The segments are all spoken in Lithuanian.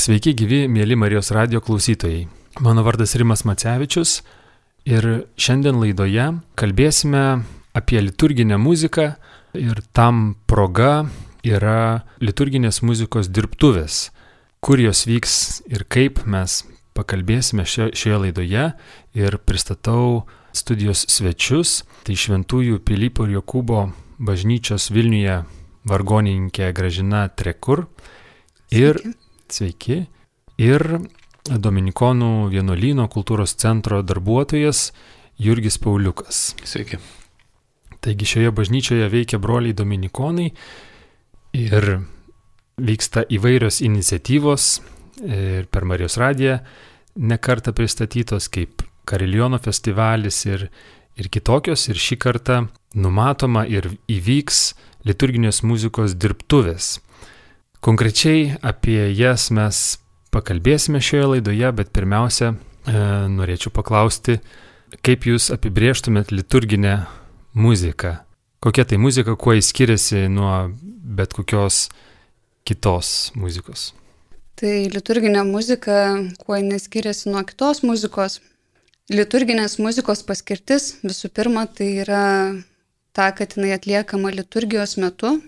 Sveiki gyvi, mėly Marijos radio klausytojai. Mano vardas Rimas Macevičius ir šiandien laidoje kalbėsime apie liturginę muziką ir tam proga yra liturginės muzikos dirbtuvės. Kur jos vyks ir kaip mes pakalbėsime šio, šioje laidoje ir pristatau studijos svečius. Tai Šventųjų Pilypo ir Jokūbo bažnyčios Vilniuje vargonininkė Gražina Trekur ir Sveiki. Sveiki. Ir Dominikonų vienuolyno kultūros centro darbuotojas Jurgis Pauliukas. Sveiki. Taigi šioje bažnyčioje veikia broliai Dominikonai ir vyksta įvairios iniciatyvos ir per Marijos radiją nekarta pristatytos kaip Kariliono festivalis ir, ir kitokios. Ir šį kartą numatoma ir įvyks liturginės muzikos dirbtuvės. Konkrečiai apie jas mes pakalbėsime šioje laidoje, bet pirmiausia, e, norėčiau paklausti, kaip jūs apibrieštumėt liturginę muziką? Kokia tai muzika, kuo jis skiriasi nuo bet kokios kitos muzikos? Tai liturginė muzika, kuo jinai skiriasi nuo kitos muzikos? Liturginės muzikos paskirtis visų pirma tai yra ta, kad jinai atliekama liturgijos metu,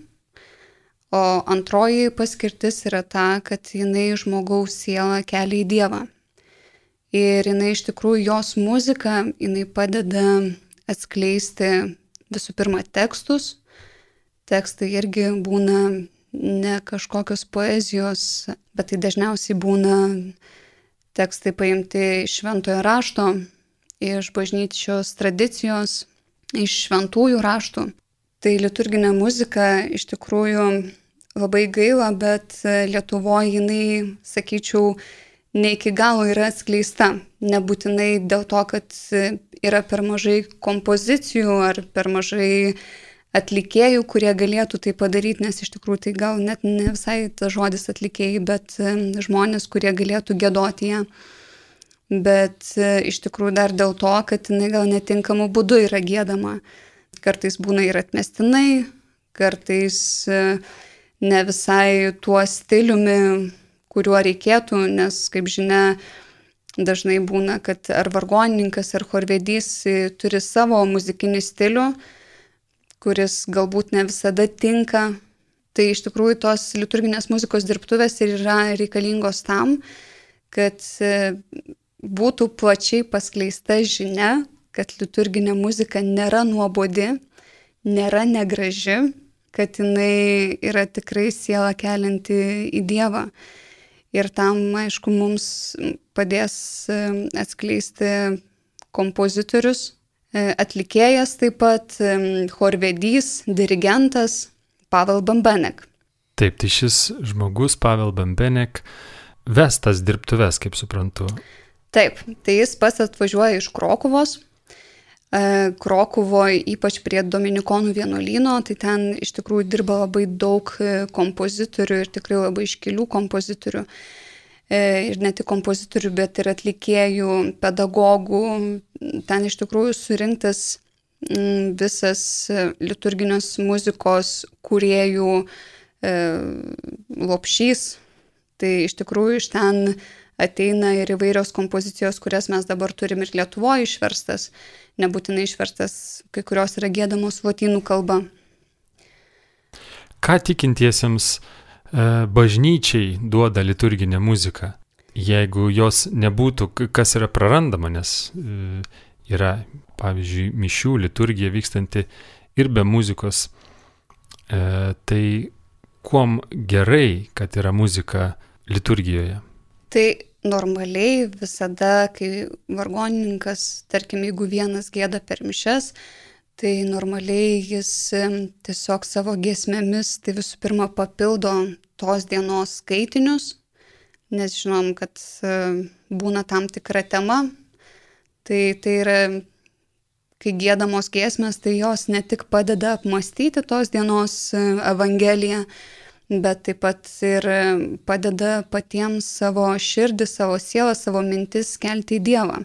O antroji paskirtis yra ta, kad jinai žmogaus sielą kelia į Dievą. Ir jinai iš tikrųjų jos muzika, jinai padeda atskleisti visų pirma tekstus. Tekstai irgi būna ne kažkokios poezijos, bet tai dažniausiai būna tekstai paimti iš šventojo rašto, iš bažnyčios tradicijos, iš šventųjų raštų. Tai liturginė muzika iš tikrųjų labai gaila, bet e, Lietuvoje jinai, sakyčiau, ne iki galo yra atskleista. Nebūtinai dėl to, kad e, yra per mažai kompozicijų ar per mažai atlikėjų, kurie galėtų tai padaryti, nes iš tikrųjų tai gal net ne visai tas žodis atlikėjai, bet e, žmonės, kurie galėtų gėdoti ją. Bet iš tikrųjų dar dėl to, kad jinai gal netinkamu būdu yra gėdama. Kartais būna ir atmestinai, kartais uh, ne visai tuo stiliumi, kuriuo reikėtų, nes, kaip žinia, dažnai būna, kad ar vargonininkas, ar chorvedys turi savo muzikinį stilių, kuris galbūt ne visada tinka. Tai iš tikrųjų tos liturginės muzikos dirbtuvės ir yra reikalingos tam, kad e, būtų plačiai paskleista žinia, kad liturginė muzika nėra nuobodi, nėra negraži, kad jinai yra tikrai siela kelinti į Dievą. Ir tam, aišku, mums padės e, atskleisti kompozitorius, e, atlikėjas taip pat, e, chorvedys, dirigentas Pavel Bambenek. Taip, tai šis žmogus, Pavel Bambenek, vestas dirbtuves, kaip suprantu. Taip, tai jis pats atvažiuoja iš Krokuvos, E, Krokuvoje, ypač prie Dominikonų vienuolyno, tai ten iš tikrųjų dirba labai daug e, kompozitorių ir tikrai labai iškilių kompozitorių. E, ir ne tik kompozitorių, bet ir atlikėjų, pedagogų. Ten iš tikrųjų surinktas visas liturginės muzikos kuriejų lopšys. Tai iš tikrųjų iš ten ateina ir įvairios kompozicijos, kurias mes dabar turim ir Lietuvoje išverstas nebūtinai išverstas, kai kurios yra gėdamos lotynų kalba. Ką tikintiesiems e, bažnyčiai duoda liturginė muzika? Jeigu jos nebūtų, kas yra prarandama, nes e, yra, pavyzdžiui, mišių liturgija vykstanti ir be muzikos, e, tai kuom gerai, kad yra muzika liturgijoje? Tai normaliai visada, kai vargonininkas, tarkim, jeigu vienas gėda per mišes, tai normaliai jis tiesiog savo giesmėmis tai visų pirma papildo tos dienos skaitinius, nes žinom, kad būna tam tikra tema. Tai, tai yra, kai gėdamos giesmės, tai jos ne tik padeda apmastyti tos dienos evangeliją, bet taip pat ir padeda patiems savo širdį, savo sielą, savo mintis kelti į Dievą.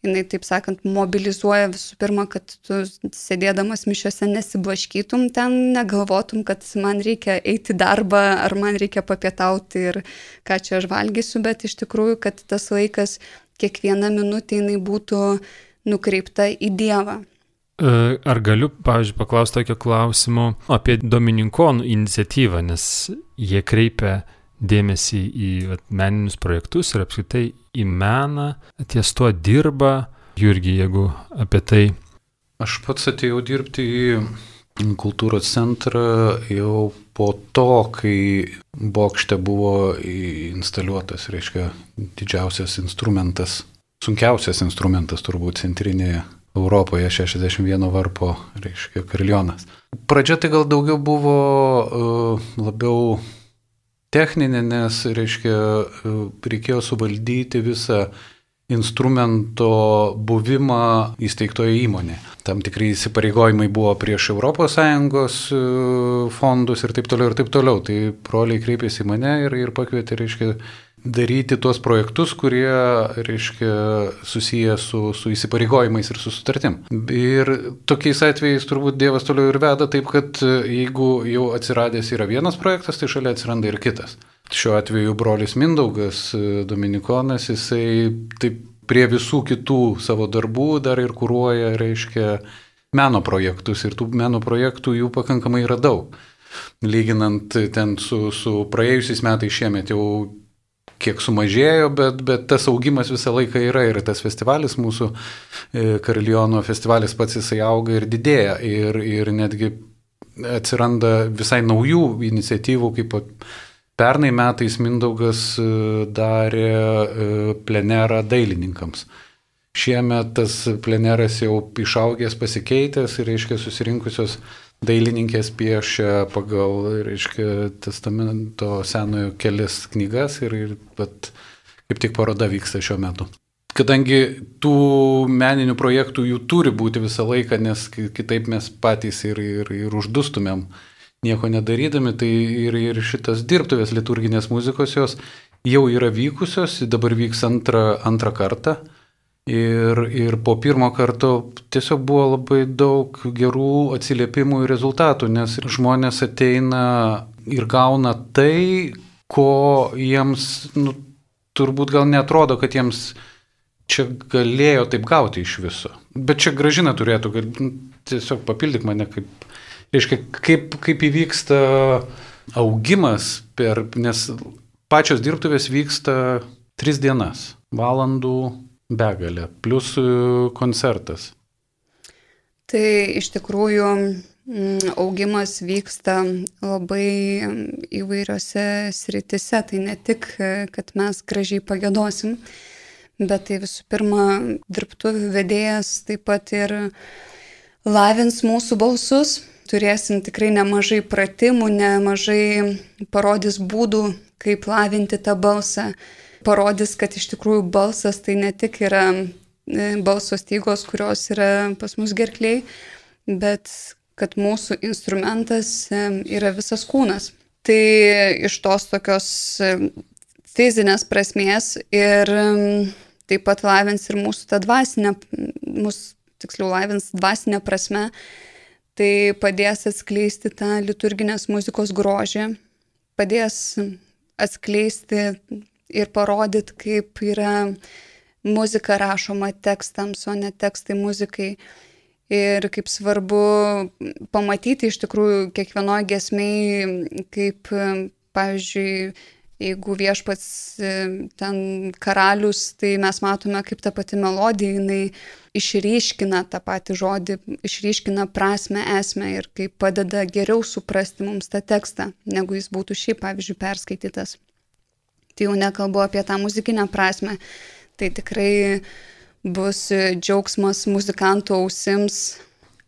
jinai, taip sakant, mobilizuoja visų pirma, kad tu sėdėdamas mišiuose nesiblaškytum ten, negalvotum, kad man reikia eiti darbą ar man reikia papietauti ir ką čia aš valgysiu, bet iš tikrųjų, kad tas laikas, kiekviena minutė jinai būtų nukreipta į Dievą. E, ar galiu, pavyzdžiui, paklausti tokio klausimo apie Domininkonų iniciatyvą, nes jie kreipia dėmesį į vat, meninius projektus ir apskritai į meną, ties tuo dirba. Jurgi, jeigu apie tai. Aš pats atėjau dirbti į kultūros centrą jau po to, kai bokšte buvo instaliuotas, reiškia, didžiausias instrumentas, sunkiausias instrumentas turbūt centrinėje Europoje 61 varpo, reiškia, karilionas. Pradžia tai gal daugiau buvo uh, labiau techninė, nes, reiškia, reikėjo suvaldyti visą instrumento buvimą įsteigtoje įmonėje. Tam tikrai įsipareigojimai buvo prieš ES e, fondus ir taip toliau ir taip toliau. Tai broliai kreipėsi į mane ir, ir pakvietė, reiškia, daryti tuos projektus, kurie, reiškia, susiję su, su įsipareigojimais ir su sutartim. Ir tokiais atvejais turbūt Dievas toliau ir veda taip, kad jeigu jau atsiradęs yra vienas projektas, tai šalia atsiranda ir kitas. Šiuo atveju brolis Mindaugas Dominikonas, jisai taip prie visų kitų savo darbų dar ir kūruoja, reiškia, meno projektus ir tų meno projektų jų pakankamai yra daug. Lyginant ten su, su praėjusiais metais šiemet jau kiek sumažėjo, bet, bet tas augimas visą laiką yra ir tas festivalis mūsų, e, Karaliono festivalis pats jisai auga ir didėja ir, ir netgi atsiranda visai naujų iniciatyvų, kaip pernai metais Mindaugas e, darė e, plenerą dailininkams. Šiemet tas pleneras jau išaugęs, pasikeitęs ir, reiškia, susirinkusios dailininkės piešia pagal, reiškia, testamento senojo kelias knygas ir, ir bet, kaip tik paroda vyksta šiuo metu. Kadangi tų meninių projektų jų turi būti visą laiką, nes kitaip mes patys ir, ir, ir uždustumėm nieko nedarydami, tai ir, ir šitas dirbtuvės liturginės muzikos jos jau yra vykusios, dabar vyks antrą, antrą kartą. Ir, ir po pirmo karto tiesiog buvo labai daug gerų atsiliepimų ir rezultatų, nes žmonės ateina ir gauna tai, ko jiems nu, turbūt gal netrodo, kad jiems čia galėjo taip gauti iš viso. Bet čia gražina turėtų, kad nu, tiesiog papildyk mane, kaip, reiškia, kaip, kaip įvyksta augimas, per, nes pačios dirbtuvės vyksta tris dienas, valandų begalė, plus e, koncertas. Tai iš tikrųjų mm, augimas vyksta labai įvairiose sritise. Tai ne tik, e, kad mes gražiai pagėdosim, bet tai visų pirma, dirbtuvių vedėjas taip pat ir lavins mūsų balsus. Turėsim tikrai nemažai pratimų, nemažai parodys būdų, kaip lavinti tą balsą parodys, kad iš tikrųjų balsas tai ne tik yra e, balso stygos, kurios yra pas mus gerkliai, bet kad mūsų instrumentas e, yra visas kūnas. Tai iš tos tokios e, fizinės prasmės ir taip pat lavins ir mūsų tą dvasinę, mūsų tiksliau lavins dvasinę prasme, tai padės atskleisti tą liturginės muzikos grožį, padės atskleisti ir parodyti, kaip yra muzika rašoma tekstams, o ne tekstai muzikai. Ir kaip svarbu pamatyti iš tikrųjų kiekvienoje gesmiai, kaip, pavyzdžiui, jeigu viešpats ten karalius, tai mes matome, kaip ta pati melodija, jinai išryškina tą patį žodį, išryškina prasme, esmę ir kaip padeda geriau suprasti mums tą tekstą, negu jis būtų šiaip, pavyzdžiui, perskaitytas tai jau nekalbu apie tą muzikinę prasme, tai tikrai bus džiaugsmas muzikantų ausims,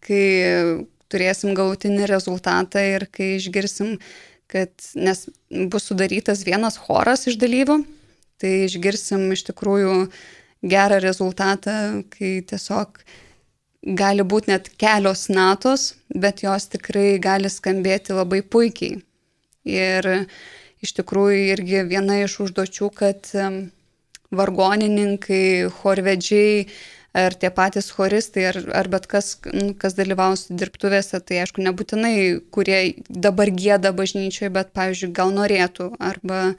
kai turėsim galutinį rezultatą ir kai išgirsim, kad nes bus sudarytas vienas choras iš dalyvių, tai išgirsim iš tikrųjų gerą rezultatą, kai tiesiog gali būti net kelios natos, bet jos tikrai gali skambėti labai puikiai. Ir iš tikrųjų irgi viena iš užduočių, kad vargonininkai, chorvedžiai ar tie patys choristai, ar, ar bet kas, kas dalyvaus dirbtuvėse, tai aišku, nebūtinai, kurie dabar gėda bažnyčioje, bet, pavyzdžiui, gal norėtų, arba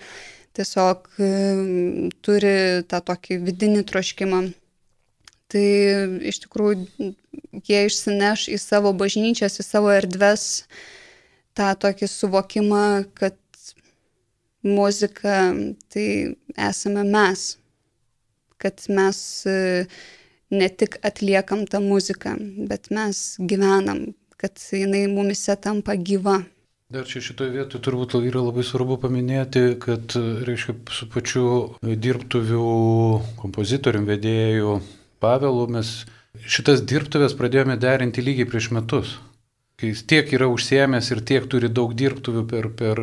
tiesiog turi tą tokį vidinį troškimą. Tai iš tikrųjų jie išsineš į savo bažnyčias, į savo erdves tą tokį suvokimą, kad muzika tai esame mes, kad mes ne tik atliekam tą muziką, bet mes gyvenam, kad jinai mumise tampa gyva. Dar čia šitoje vietoje turbūt yra labai svarbu paminėti, kad, reiškia, su pačiu dirbtuvių kompozitorium, vedėjų Pavelu mes šitas dirbtuvės pradėjome derinti lygiai prieš metus kai jis tiek yra užsiemęs ir tiek turi daug dirbtuvių per, per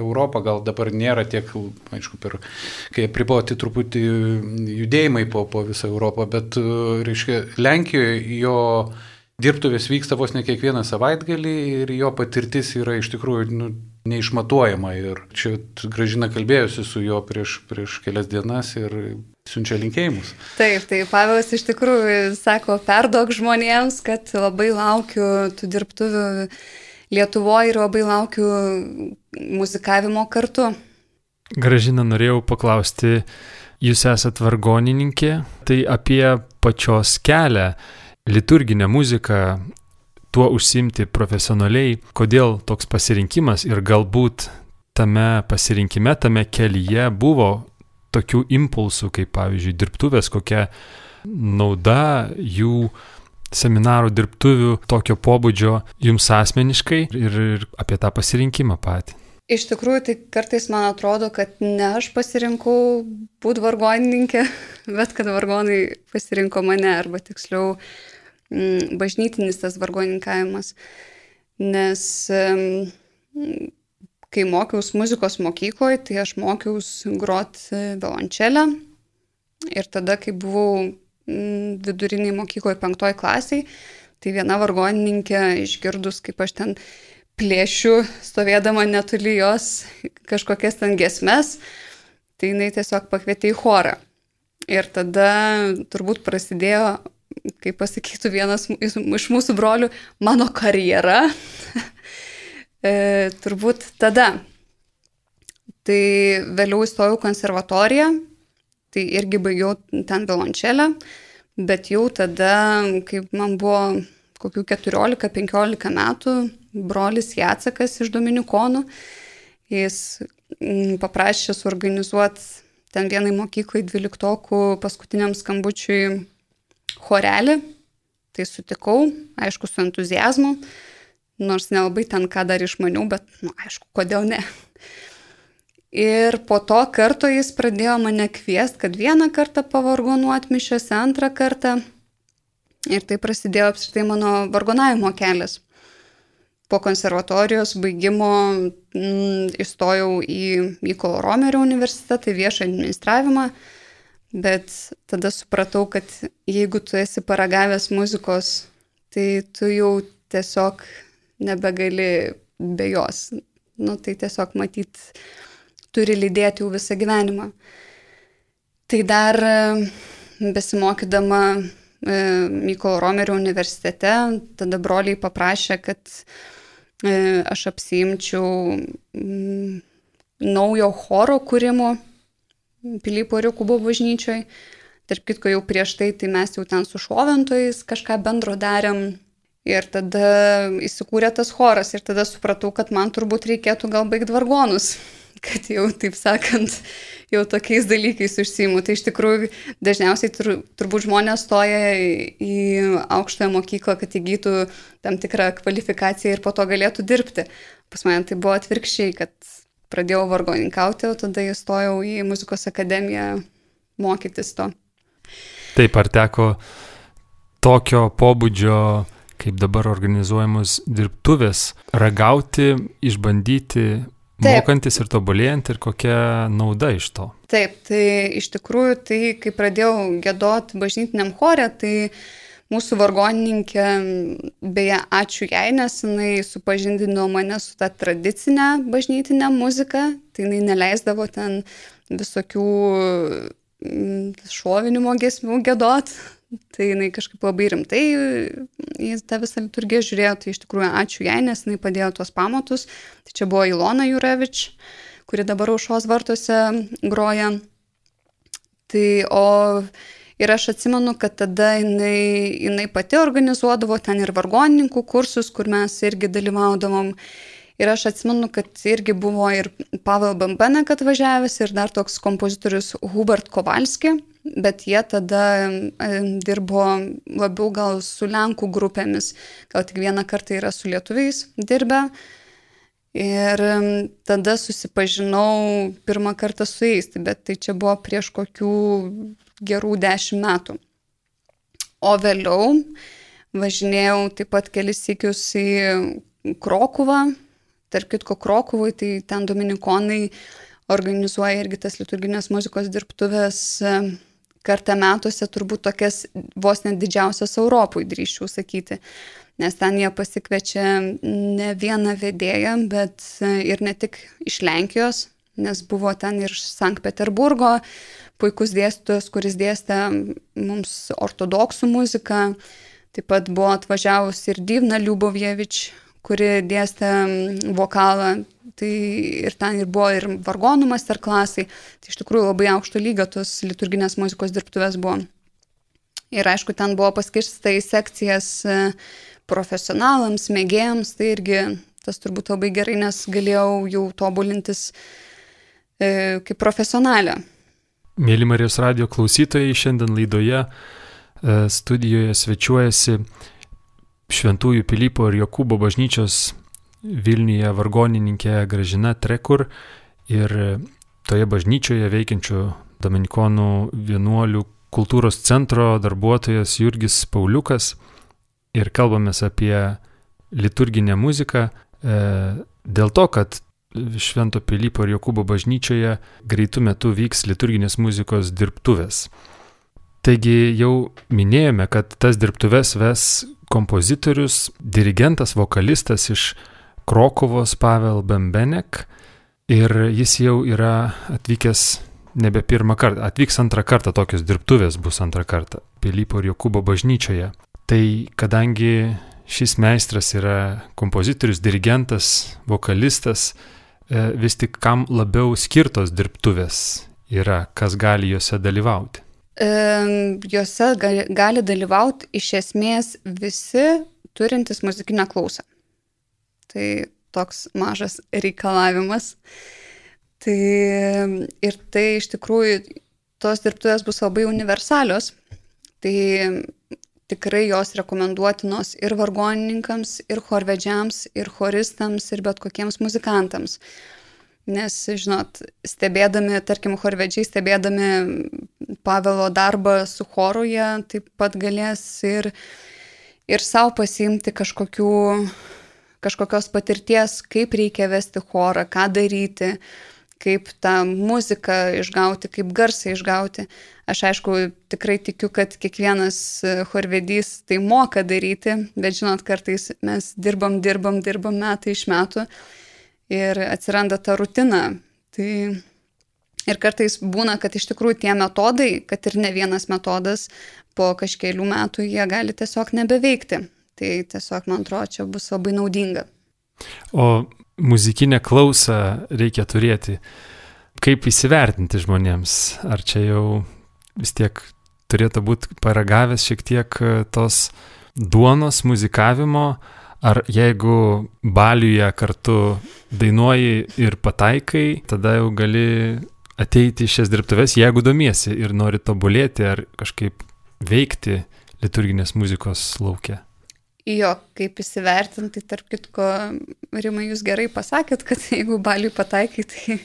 Europą, gal dabar nėra tiek, aišku, per, kai apriboti truputį judėjimai po, po visą Europą, bet, reiškia, Lenkijoje jo dirbtuvės vyksta vos ne kiekvieną savaitgalį ir jo patirtis yra iš tikrųjų nu, neišmatuojama. Ir čia gražina kalbėjusi su juo prieš, prieš kelias dienas ir siunčia linkėjimus. Taip, tai Pavelas iš tikrųjų sako, perdok žmonėms, kad labai laukiu tų dirbtuvių Lietuvoje ir labai laukiu muzikavimo kartu. Gražina, norėjau paklausti, jūs esat vargonininkė, tai apie pačios kelią, liturginę muziką, tuo užsimti profesionaliai, kodėl toks pasirinkimas ir galbūt tame pasirinkime, tame kelyje buvo tokių impulsų, kaip pavyzdžiui dirbtuvės, kokia nauda jų seminarų dirbtuvių tokio pobūdžio jums asmeniškai ir, ir apie tą pasirinkimą patį. Iš tikrųjų, tai kartais man atrodo, kad ne aš pasirinkau būti vargonininkė, bet kad vargonai pasirinko mane, arba tiksliau Mm, bažnytinis tas vargoninkavimas. Nes kai mokiausi muzikos mokykloje, tai aš mokiausi grot e, violončelę. Ir tada, kai buvau mm, viduriniai mokykloje penktoj klasiai, tai viena vargonininkė išgirdus, kaip aš ten plėšiu, stovėdama netoli jos kažkokias ten gesmes, tai jinai tiesiog pakvietė į chorą. Ir tada turbūt prasidėjo kaip pasakytų vienas iš mūsų brolių, mano karjera. E, turbūt tada. Tai vėliau įstojau konservatoriją, tai irgi baigiau ten violončelę, bet jau tada, kai man buvo kokių 14-15 metų, brolis Jacekas iš Dominikonų, jis mm, paprašė suorganizuoti ten vienai mokyklai dvyliktokų paskutiniam skambučiui chorelį, tai sutikau, aišku, su entuzijazmu, nors nelabai ten ką dar išmaniau, bet, na, nu, aišku, kodėl ne. Ir po to karto jis pradėjo mane kviesti, kad vieną kartą pavargonuot mišiuose, antrą kartą. Ir tai prasidėjo apskritai mano vargonavimo kelias. Po konservatorijos baigimo m, mm, įstojau į Mykolo Romerio universitetą, į viešą administravimą. Bet tada supratau, kad jeigu tu esi paragavęs muzikos, tai tu jau tiesiog nebegali be jos. Nu, tai tiesiog matyt, turi lydėti jau visą gyvenimą. Tai dar besimokydama e, Mykolo Romerio universitete, tada broliai paprašė, kad e, aš apsiimčiau naujo choro kūrimo Pilypo Riukubo bažnyčioj. Tarp kitko jau prieš tai, tai mes jau ten su šoventojais kažką bendro darėm. Ir tada įsikūrė tas choras ir tada supratau, kad man turbūt reikėtų gal baigti vargonus, kad jau, taip sakant, jau tokiais dalykais užsijimu. Tai iš tikrųjų dažniausiai tur, turbūt žmonės stoja į aukštąją mokyklą, kad įgytų tam tikrą kvalifikaciją ir po to galėtų dirbti. Pas mane tai buvo atvirkščiai, kad pradėjau vargoninkauti, o tada įstojau į muzikos akademiją mokytis to. Taip, ar teko tokio pobūdžio, kaip dabar organizuojamos dirbtuvės, ragauti, išbandyti, Taip. mokantis ir tobulėjant ir kokia nauda iš to? Taip, tai iš tikrųjų, tai kai pradėjau gėdoti bažnytiniam chore, tai mūsų vargonininkė, beje, ačiū jai, nes jinai supažindino mane su tą tradicinę bažnytinę muziką, tai jinai neleisdavo ten visokių mm, šovinimo gesmių gėdot, Tai jinai kažkaip labai rimtai į tą visą liturgiją žiūrėjo, tai iš tikrųjų ačiū jai, nes jinai padėjo tuos pamatus. Tai čia buvo Ilona Jurevič, kuri dabar aušos vartuose groja. Tai o ir aš atsimenu, kad tada jinai, jinai pati organizuodavo ten ir vargonininkų kursus, kur mes irgi dalyvaudavom. Ir aš atsimenu, kad irgi buvo ir Pavel Bambenek atvažiavęs, ir dar toks kompozitorius Hubert Kovalski, bet jie tada dirbo labiau gal su Lenkų grupėmis, gal tik vieną kartą yra su lietuviais dirbę. Ir tada susipažinau pirmą kartą su jais, bet tai čia buvo prieš kokių gerų dešimt metų. O vėliau važinėjau taip pat kelis įkius į Krokuvą, Tark kitko, Krokuvui, tai ten dominikonai organizuoja irgi tas liturginės muzikos dirbtuvės kartą metuose, turbūt tokias vos net didžiausias Europoje, drįščiau sakyti. Nes ten jie pasikviečia ne vieną vedėją, bet e, ir ne tik iš Lenkijos, nes buvo ten ir iš Sankt Peterburgo puikus dėstytojas, kuris dėstė mums ortodoksų muziką. Taip pat buvo atvažiavusi ir Divna Liubovievič, kuri dėstė vokalą, tai ir ten ir buvo ir vargonų masterklasai, tai iš tikrųjų labai aukšto lygio tos liturginės muzikos dirbtuvės buvo. Ir aišku, ten buvo paskirsta į sekcijas e, profesionalams, mėgėjams, tai irgi tas turbūt labai gerai, nes galėjau jau tobulintis e, kaip profesionalė. Mėly Marijos radio klausytojai, šiandien laidoje e, studijoje svečiuojasi Šventųjų Pilypo ir Jokūbo bažnyčios Vilniuje vargonininkė Gražina Trekur ir toje bažnyčioje veikiančių Dominikonų vienuolių kultūros centro darbuotojas Jurgis Pauliukas ir kalbamės apie liturginę muziką e, dėl to, kad Švento Pilypo ir Jokūbo bažnyčioje greitų metų vyks liturginės muzikos dirbtuvės. Taigi jau minėjome, kad tas dirbtuves ves kompozitorius, dirigentas, vokalistas iš Krokovos Pavel Bembenek ir jis jau yra atvykęs nebe pirmą kartą, atvyks antrą kartą, tokios dirbtuvės bus antrą kartą Pilypo ir Jokūbo bažnyčioje. Tai kadangi šis meistras yra kompozitorius, dirigentas, vokalistas, e, vis tik kam labiau skirtos dirbtuvės yra, kas gali juose dalyvauti juose gali, gali dalyvauti iš esmės visi turintys muzikinę klausą. Tai toks mažas reikalavimas. Tai ir tai iš tikrųjų tos dirbtuvės bus labai universalios. Tai tikrai jos rekomenduotinos ir vargonininkams, ir chorvedžiams, ir choristams, ir bet kokiems muzikantams. Nes, žinot, stebėdami, tarkim, chorvedžiai, stebėdami Pavelo darbą su choru, jie taip pat galės ir, ir savo pasiimti kažkokių, kažkokios patirties, kaip reikia vesti chorą, ką daryti, kaip tą muziką išgauti, kaip garsą išgauti. Aš aišku, tikrai tikiu, kad kiekvienas chorvedys tai moka daryti, bet žinot, kartais mes dirbam, dirbam, dirbam metai iš metų ir atsiranda ta rutina. Tai ir kartais būna, kad iš tikrųjų tie metodai, kad ir ne vienas metodas, po kažkelių metų jie gali tiesiog nebeveikti. Tai tiesiog, man atrodo, čia bus labai naudinga. O muzikinę klausą reikia turėti. Kaip įsivertinti žmonėms? Ar čia jau vis tiek turėtų būti paragavęs šiek tiek tos duonos muzikavimo, Ar jeigu baliuje kartu dainuoji ir pataikai, tada jau gali ateiti į šias dirbtuves, jeigu domiesi ir nori tobulėti ar kažkaip veikti liturginės muzikos laukia. Jo, kaip įsivertinti, tarp kitko, Rimai, jūs gerai pasakėt, kad jeigu baliui pataikai, tai,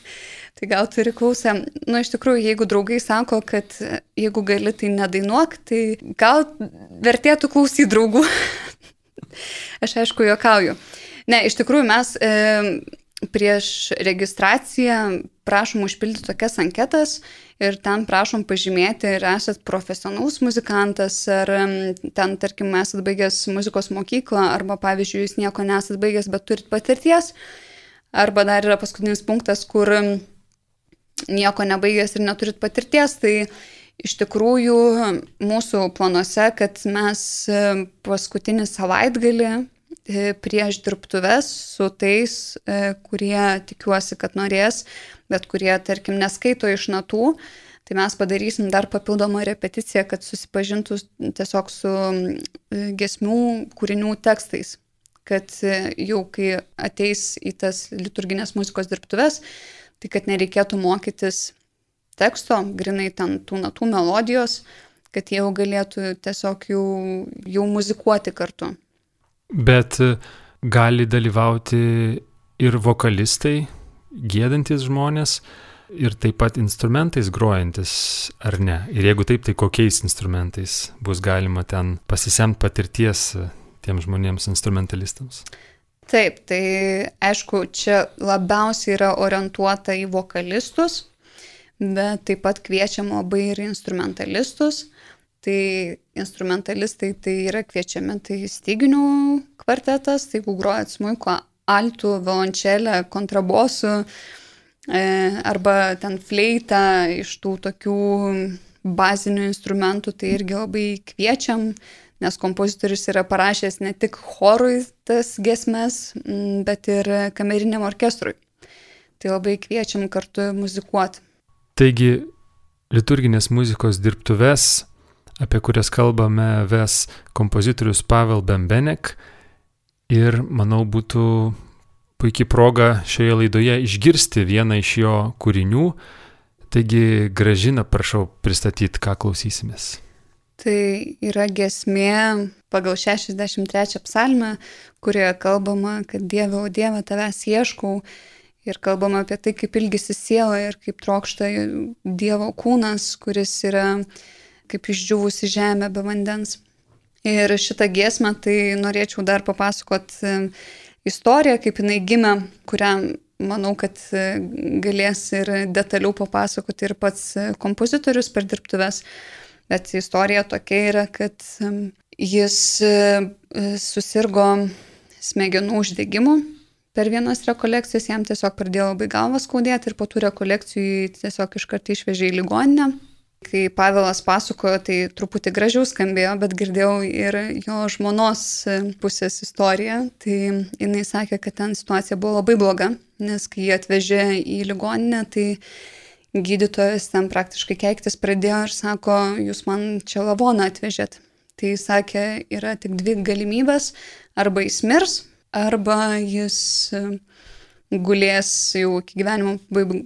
tai gal turi klausę. Na, nu, iš tikrųjų, jeigu draugai sako, kad jeigu gali, tai nedainuok, tai gal vertėtų klausyti draugų. Aš aišku, juokauju. Ne, iš tikrųjų mes e, prieš registraciją prašom užpildyti tokias anketas ir ten prašom pažymėti, ar esat profesionalus muzikantas, ar ten, tarkim, esat baigęs muzikos mokyklą, arba, pavyzdžiui, jūs nieko nesat baigęs, bet turit patirties. Arba dar yra paskutinis punktas, kur nieko nebaigęs ir neturit patirties, tai Iš tikrųjų, mūsų planuose, kad mes paskutinį savaitgalį prieš dirbtuves su tais, kurie tikiuosi, kad norės, bet kurie, tarkim, neskaito iš natų, Tai mes padarysim dar papildomą repeticiją, kad susipažintų tiesiog su gesmių kūrinių tekstais. Kad e, jau kai ateis į tas liturginės muzikos dirbtuves, tai kad nereikėtų mokytis teksto, grinai ten tų natų melodijos, kad jie jau galėtų tiesiog jau, jau muzikuoti kartu. Bet e, gali dalyvauti ir vokalistai, gėdantis žmonės, ir taip pat instrumentais grojantis, ar ne? Ir jeigu taip, tai kokiais instrumentais bus galima ten pasisemti patirties tiems žmonėms instrumentalistams? Taip, tai aišku, čia labiausiai yra orientuota į vokalistus, bet taip pat kviečiam labai ir instrumentalistus. Tai instrumentalistai tai yra kviečiami, tai styginių kvartetas, tai jeigu grojat smuiko, altų, violončelę, kontrabosų, E, arba ten fleita iš tų tokių bazinių instrumentų, tai irgi labai kviečiam, nes kompozitorius yra parašęs ne tik chorui tas gesmes, bet ir kameriniam orkestrui. Tai labai kviečiam kartu muzikuoti. Taigi, liturginės muzikos dirbtuves, apie kurias kalbame, ves kompozitorius Pavel Bembenek ir manau būtų puikiai proga šioje laidoje išgirsti vieną iš jo kūrinių. Taigi, gražina, prašau pristatyti, ką klausysimės. Tai yra gesmė pagal 63 psalmę, kurioje kalbama, kad Dieve, o Dieve, tavęs ieškau. Ir kalbama apie tai, kaip ilgisi siela ir kaip trokšta Dievo kūnas, kuris yra kaip išdžiūvusi žemė be vandens. Ir šitą giesmę tai norėčiau dar papasakot istoriją, kaip jinai gimė, kurią manau, kad e, galės ir detaliau papasakoti ir pats e, kompozitorius per dirbtuves. Bet istorija tokia yra, kad jis e, susirgo smegenų uždegimu. Per vienas rekolekcijas jam tiesiog pradėjo labai galvas skaudėti ir po tų rekolekcijų tiesiog iškart išvežė į ligoninę. Kai Pavelas pasakojo, tai truputį gražiau skambėjo, bet girdėjau ir jo žmonos pusės istoriją. Tai jinai sakė, kad ten situacija buvo labai bloga, nes kai jie atvežė į ligoninę, tai gydytojas ten praktiškai keiktis pradėjo ir sako, jūs man čia lavoną atvežėt. Tai sakė, yra tik dvi galimybės, arba jis mirs, arba jis gulės jau iki gyvenimo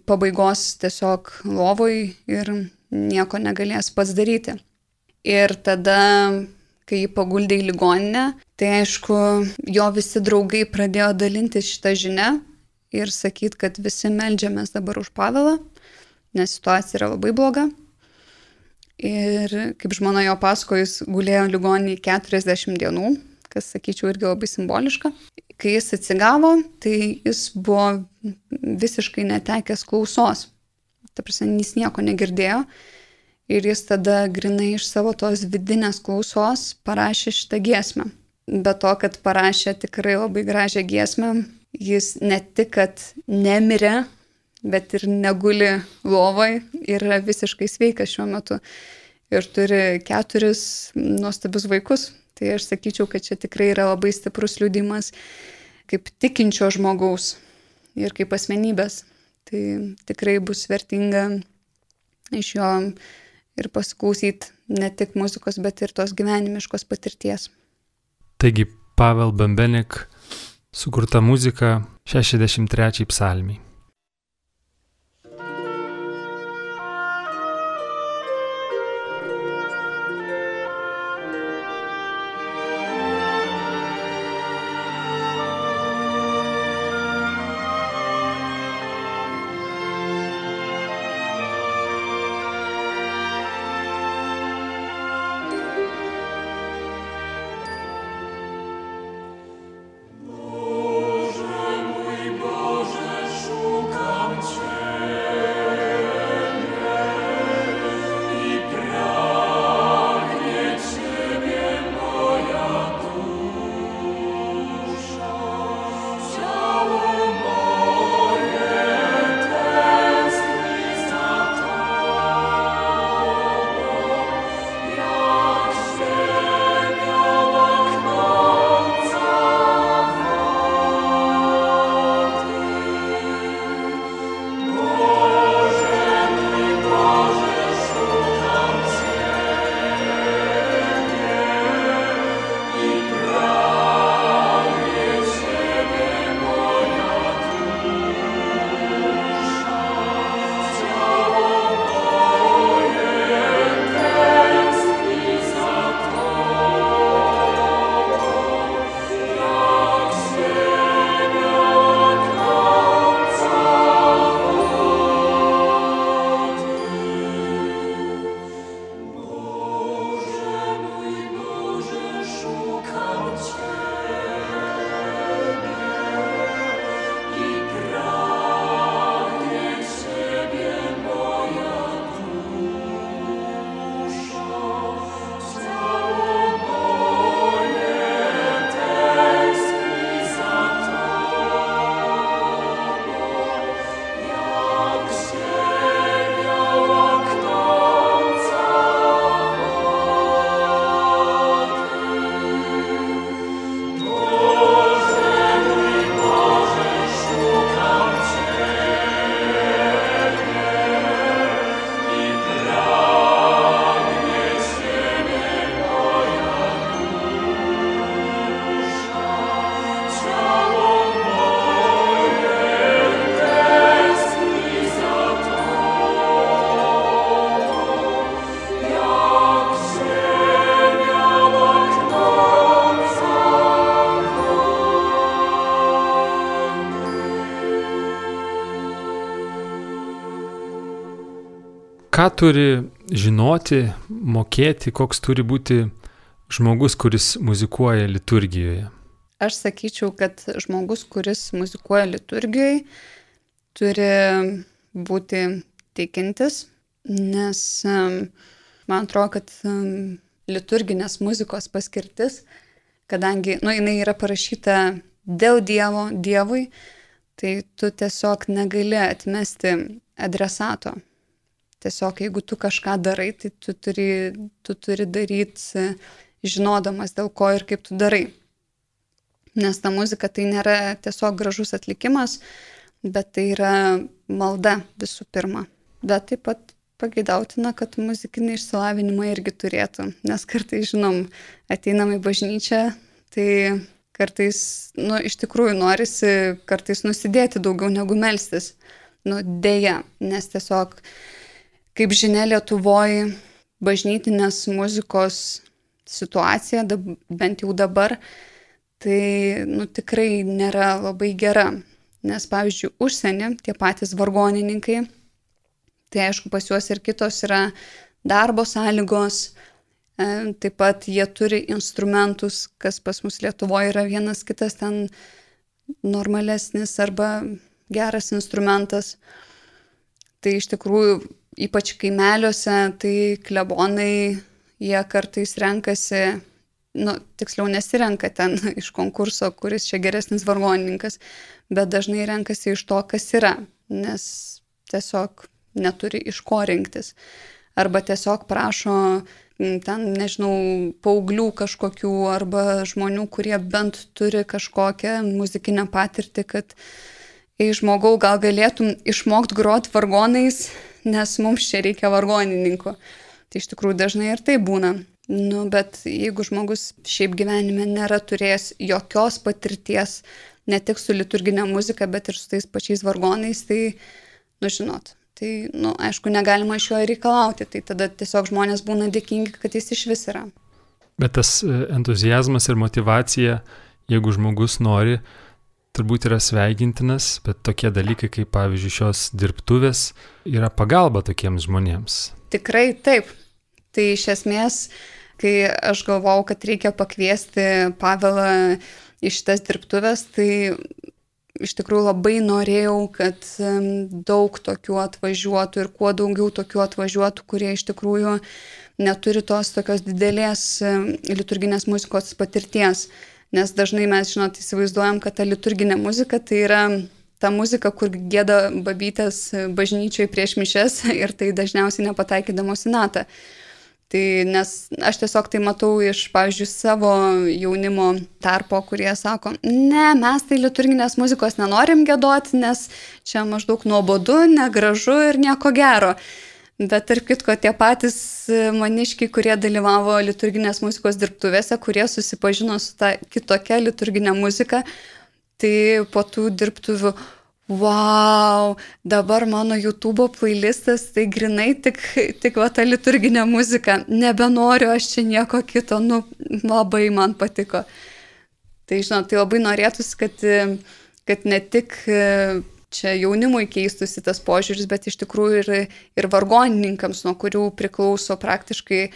pabaigos tiesiog lovoj ir nieko negalės pats daryti. Ir tada, kai jį paguldė į ligoninę, tai aišku, jo visi draugai pradėjo dalinti šitą žinę ir sakyti, kad visi melžiamės dabar už pavelą, nes situacija yra labai bloga. Ir kaip žmona jo pasakojo, jis gulėjo ligoninį 40 dienų, kas, sakyčiau, irgi labai simboliška. Kai jis atsigavo, tai jis buvo visiškai netekęs klausos ta prasme, jis nieko negirdėjo. Ir jis tada grinai iš savo tos vidinės klausos parašė šitą giesmę. Be to, kad parašė tikrai labai gražią giesmę, jis ne tik, kad nemirė, bet ir neguli lovai ir yra visiškai sveikas šiuo metu. Ir turi keturis nuostabius vaikus. Tai aš sakyčiau, kad čia tikrai yra labai stiprus liūdimas kaip tikinčio žmogaus ir kaip asmenybės. Tai tikrai bus vertinga iš jo ir pasiklausyti ne tik muzikos, bet ir tos gyvenimiškos patirties. Taigi Pavel Bambenik sukurta muzika 63 psalmiai. Ką turi žinoti, mokėti, koks turi būti žmogus, kuris muzikuoja liturgijoje? Aš sakyčiau, kad žmogus, kuris muzikuoja liturgijoje, turi būti tikintis, nes man atrodo, kad liturginės muzikos paskirtis, kadangi, nu, jinai yra parašyta dėl Dievo, Dievui, tai tu tiesiog negali atmesti adresato. Tiesiog jeigu tu kažką darai, tai tu turi, tu turi daryti žinodamas dėl ko ir kaip tu darai. Nes ta muzika tai nėra tiesiog gražus atlikimas, bet tai yra malda visų pirma. Bet taip pat pagėdautina, kad muzikinį išsilavinimą irgi turėtų, nes kartais, žinom, ateinam į bažnyčią, tai kartais, nu, iš tikrųjų norisi kartais nusidėti daugiau negu melstis. Nu, dėja, nes tiesiog, kaip žinia, Lietuvoje bažnytinės muzikos situacija, bent jau dabar, tai, nu, tikrai nėra labai gera. Nes, pavyzdžiui, užsienį tie patys vargonininkai, tai aišku, pas juos ir kitos yra darbo sąlygos, e, taip pat jie turi instrumentus, kas pas mus Lietuvoje yra vienas kitas ten normalesnis arba geras instrumentas. Tai iš tikrųjų, ypač kaimeliuose, tai klebonai, jie kartais renkasi, nu, tiksliau nesirenka ten iš konkurso, kuris čia geresnis vargonininkas, bet dažnai renkasi iš to, kas yra, nes tiesiog neturi iš ko rinktis. Arba tiesiog prašo ten, nežinau, paauglių kažkokių arba žmonių, kurie bent turi kažkokią muzikinę patirtį, kad, ei žmogau, gal galėtum išmokti grot vargonais, nes mums čia reikia vargonininkų. Tai iš tikrųjų dažnai ir tai būna. Nu, bet jeigu žmogus šiaip gyvenime nėra turėjęs jokios patirties, ne tik su liturginė muzika, bet ir su tais pačiais vargonais, tai, nu žinot, tai, nu, aišku, negalima iš jo reikalauti, tai tada tiesiog žmonės būna dėkingi, kad jis iš vis yra. Bet tas e, entuzijazmas ir motivacija, jeigu žmogus nori, turbūt yra sveikintinas, bet tokie dalykai kaip pavyzdžiui šios dirbtuvės yra pagalba tokiems žmonėms. Tikrai taip. Tai iš esmės, kai aš galvau, kad reikia pakviesti Pavelą į šitas dirbtuvės, tai iš tikrųjų labai norėjau, kad daug tokių atvažiuotų ir kuo daugiau tokių atvažiuotų, kurie iš tikrųjų neturi tos tokios didelės liturginės muzikos patirties. Nes dažnai mes, žinot, įsivaizduojam, kad ta liturginė muzika tai yra ta muzika, kur gėda babytės bažnyčiai prieš mišes ir tai dažniausiai nepataikydamos į natą. Tai nes aš tiesiog tai matau iš, pavyzdžiui, savo jaunimo tarpo, kurie sako, ne, mes tai liturginės muzikos nenorim gėdoti, nes čia maždaug nuobodu, negražu ir nieko gero. Bet tarp kitko, tie patys maniškiai, kurie dalyvavo liturginės muzikos dirbtuvėse, kurie susipažino su ta kitokia liturginė muzika, tai po tų dirbtuvių wow, dabar mano YouTube playlistas tai grinai tik, tik va ta liturginė muzika, nebenoriu aš čia nieko kito, nu labai man patiko. Tai žinot, tai labai norėtųsi, kad, kad ne tik čia jaunimui keistųsi tas požiūris, bet iš tikrųjų ir, ir vargonininkams, nuo kurių priklauso praktiškai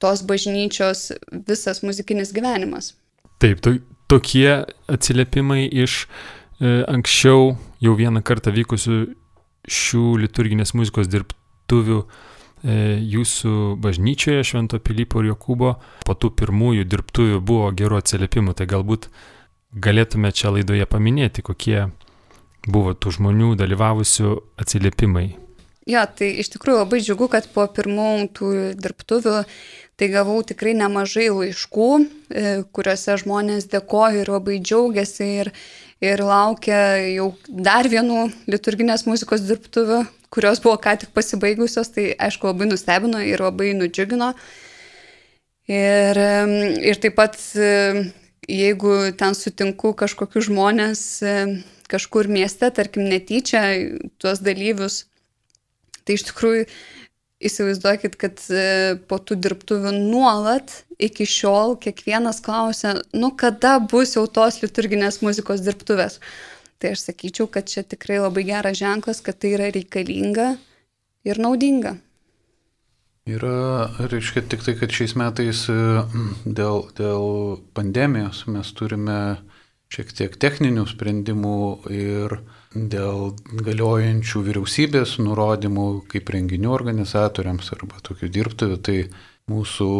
tos bažnyčios visas muzikinis gyvenimas. Taip, to, tokie atsiliepimai iš e, anksčiau jau vieną kartą vykusių šių liturginės muzikos dirbtuvių e, jūsų bažnyčioje Švento Pilypo ir Jokūbo. Po tų pirmųjų dirbtuvių buvo gerų atsiliepimų, tai galbūt galėtume čia laidoje paminėti, kokie buvo tų žmonių dalyvavusių atsiliepimai. Jo, tai iš tikrųjų labai džiugu, kad po pirmų tų dirbtuvių tai gavau tikrai nemažai laiškų, e, kuriuose žmonės dėkoja ir labai džiaugiasi ir, ir laukia jau dar vienų liturginės muzikos dirbtuvių, kurios buvo ką tik pasibaigusios, tai aišku labai nustebino ir labai nudžiugino. Ir, ir taip pat, jeigu ten sutinku kažkokius žmonės kažkur mieste, tarkim netyčia, tuos dalyvius, tai iš tikrųjų įsivaizduokit, kad e, po tų dirbtuvių nuolat iki šiol kiekvienas klausia, nu kada bus jau tos liturginės muzikos dirbtuvės. Tai aš sakyčiau, kad čia tikrai labai geras ženklas, kad tai yra reikalinga ir naudinga. Yra, reiškia, tik tai, kad šiais metais e, dėl, dėl pandemijos mes turime šiek tiek techninių sprendimų ir dėl galiojančių vyriausybės nurodymų kaip renginių organizatoriams arba tokių dirbtuvių, tai mūsų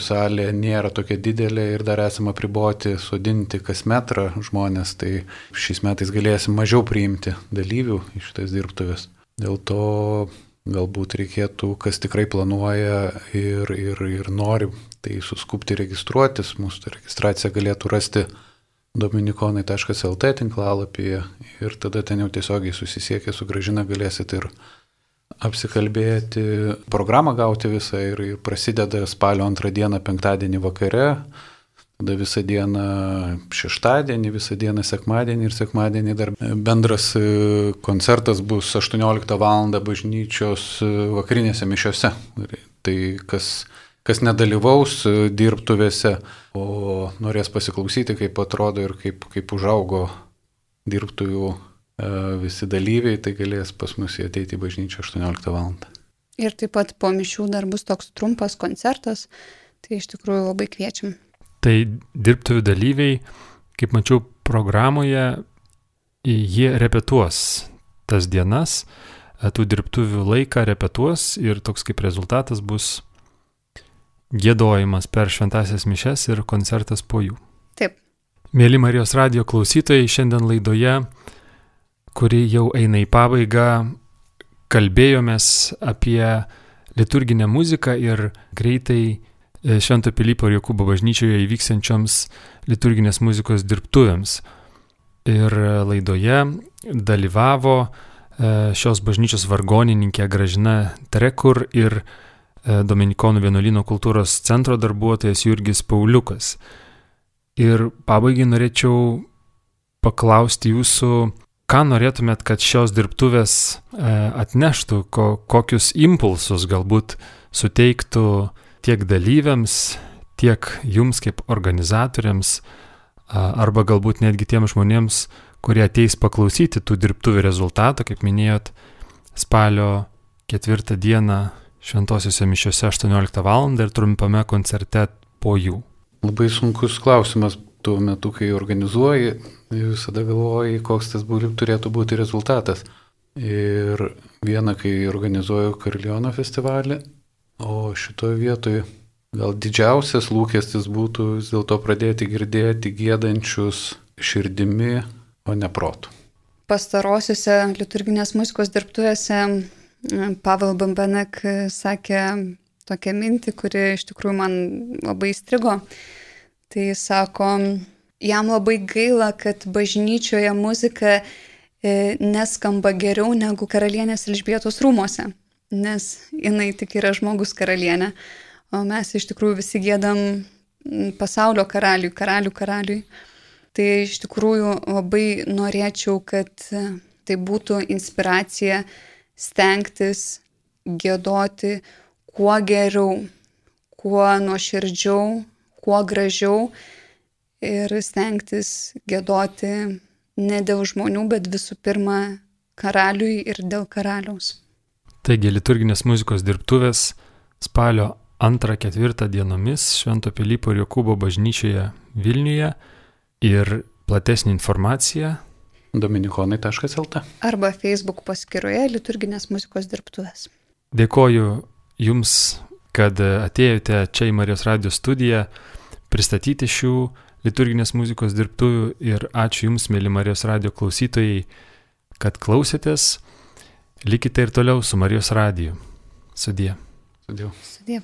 salė nėra tokia didelė ir dar esame apriboti sodinti kas metrą žmonės, tai šiais metais galėsim mažiau priimti dalyvių iš šitas dirbtuvės. Dėl to galbūt reikėtų, kas tikrai planuoja ir, ir, ir nori, tai suskupti registruotis, mūsų registraciją galėtų rasti dominikonai.lt tinklalapyje ir tada ten jau tiesiogiai susisiekę su gražina galėsit ir apsikalbėti, programą gauti visą ir, ir prasideda spalio antrą dieną, penktadienį vakare, tada visą dieną šeštadienį, visą dieną sekmadienį ir sekmadienį dar bendras e, koncertas bus 18 val. bažnyčios e, vakarinėse mišiose. Tai kas, kas nedalyvaus e, dirbtuvėse, o norės pasiklausyti, kaip atrodo ir kaip, kaip užaugo dirbtuvių E, visi dalyviai, tai galės pas mus ateiti į bažnyčią 18 val. Ir taip pat po mišių dar bus toks trumpas koncertas, tai iš tikrųjų labai kviečiam. Tai dirbtuvių dalyviai, kaip mačiau programoje, jie repetuos tas dienas, e, tų dirbtuvių laiką repetuos ir toks kaip rezultatas bus gėdojimas per šventasias mišes ir koncertas po jų. Taip. Mėly Marijos radio klausytojai, šiandien laidoje kuri jau eina į pabaigą, kalbėjomės apie liturginę muziką ir greitai e, Švento Pilypo ir Jokūbo bažnyčioje įvyksiančioms liturginės muzikos dirbtuvėms. Ir laidoje dalyvavo e, šios bažnyčios vargonininkė Gražina Trekur ir e, Dominikonų vienuolino kultūros centro darbuotojas Jurgis Pauliukas. Ir pabaigai norėčiau paklausti jūsų, ką norėtumėt, kad šios dirbtuvės e, atneštų, ko, kokius impulsus galbūt suteiktų tiek dalyviams, tiek jums kaip organizatoriams, arba galbūt netgi tiem žmonėms, kurie ateis paklausyti tų dirbtuvių rezultatų, kaip minėjot, spalio ketvirtą dieną šventosiuose mišiuose 18 val. ir trumpame koncerte po jų. Labai sunkus klausimas tuo metu, kai organizuoji, visada galvoji, koks tas būtų, turėtų būti rezultatas. Ir vieną, kai organizuoju Karliono festivalį, o šitoje vietoje gal didžiausias lūkestis būtų vis dėlto pradėti girdėti gėdančius širdimi, o ne protų. Pastarosiuose liturginės muzikos dirbtuvėse Pavel Bambenek sakė tokią mintį, kuri iš tikrųjų man labai įstrigo. Tai sako, jam labai gaila, kad bažnyčioje muzika e, neskamba geriau negu karalienės Elžbietos rūmose, nes jinai tik yra žmogus karalienė, o mes iš tikrųjų visi gėdam pasaulio karaliui, karalių karaliui. Tai iš tikrųjų labai norėčiau, kad e, tai būtų inspiracija stengtis gėdoti kuo geriau, kuo nuoširdžiau, kuo gražiau ir stengtis gėdoti ne dėl žmonių, bet visų pirma karaliui ir dėl karaliaus. Taigi liturginės muzikos dirbtuvės spalio 2-4 dienomis Švento Pilypo ir Jokūbo bažnyčioje Vilniuje ir platesnį informaciją dominikonai.lt arba Facebook paskyroje liturginės muzikos dirbtuvės. Dėkoju Jums, kad atėjote čia į Marijos radio studiją pristatyti šių liturginės muzikos dirbtuvių ir ačiū Jums, mėly Marijos radio klausytojai, kad klausėtės. Likite ir toliau su Marijos radiju. Sudie. Sudie. Sudie.